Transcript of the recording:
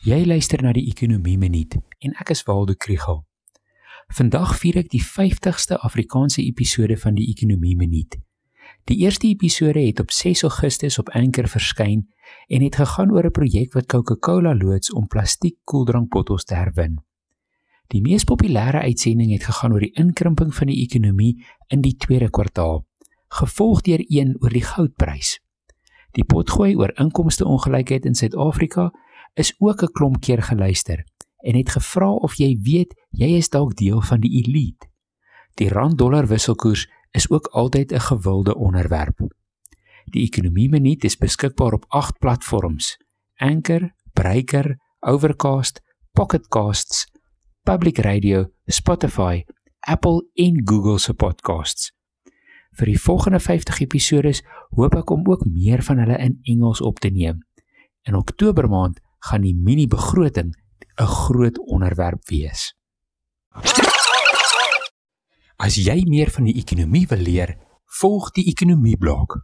Jy luister na die Ekonomie Minuut en ek is Waldo Krugel. Vandag vier ek die 50ste Afrikaanse episode van die Ekonomie Minuut. Die eerste episode het op 6 Augustus op Anchor verskyn en het gegaan oor 'n projek wat Coca-Cola loods om plastiek koeldrankbottels te herwin. Die mees populêre uitsending het gegaan oor die inkrimping van die ekonomie in die tweede kwartaal, gevolg deur een oor die goudprys. Die potgooi oor inkomste ongelykheid in Suid-Afrika is ook 'n klomp keer geluister en het gevra of jy weet jy is dalk deel van die elite. Die rand-dollar wisselkoers is ook altyd 'n gewilde onderwerp. Die Ekonomie Minuut is beskikbaar op 8 platforms: Anchor, Breaker, Overcast, Pocket Casts, Public Radio, Spotify, Apple en Google se podcasts. Vir die volgende 50 episodes hoop ek om ook meer van hulle in Engels op te neem. In Oktober maand gaan die mini begroting 'n groot onderwerp wees. As jy meer van die ekonomie wil leer, volg die ekonomie blok.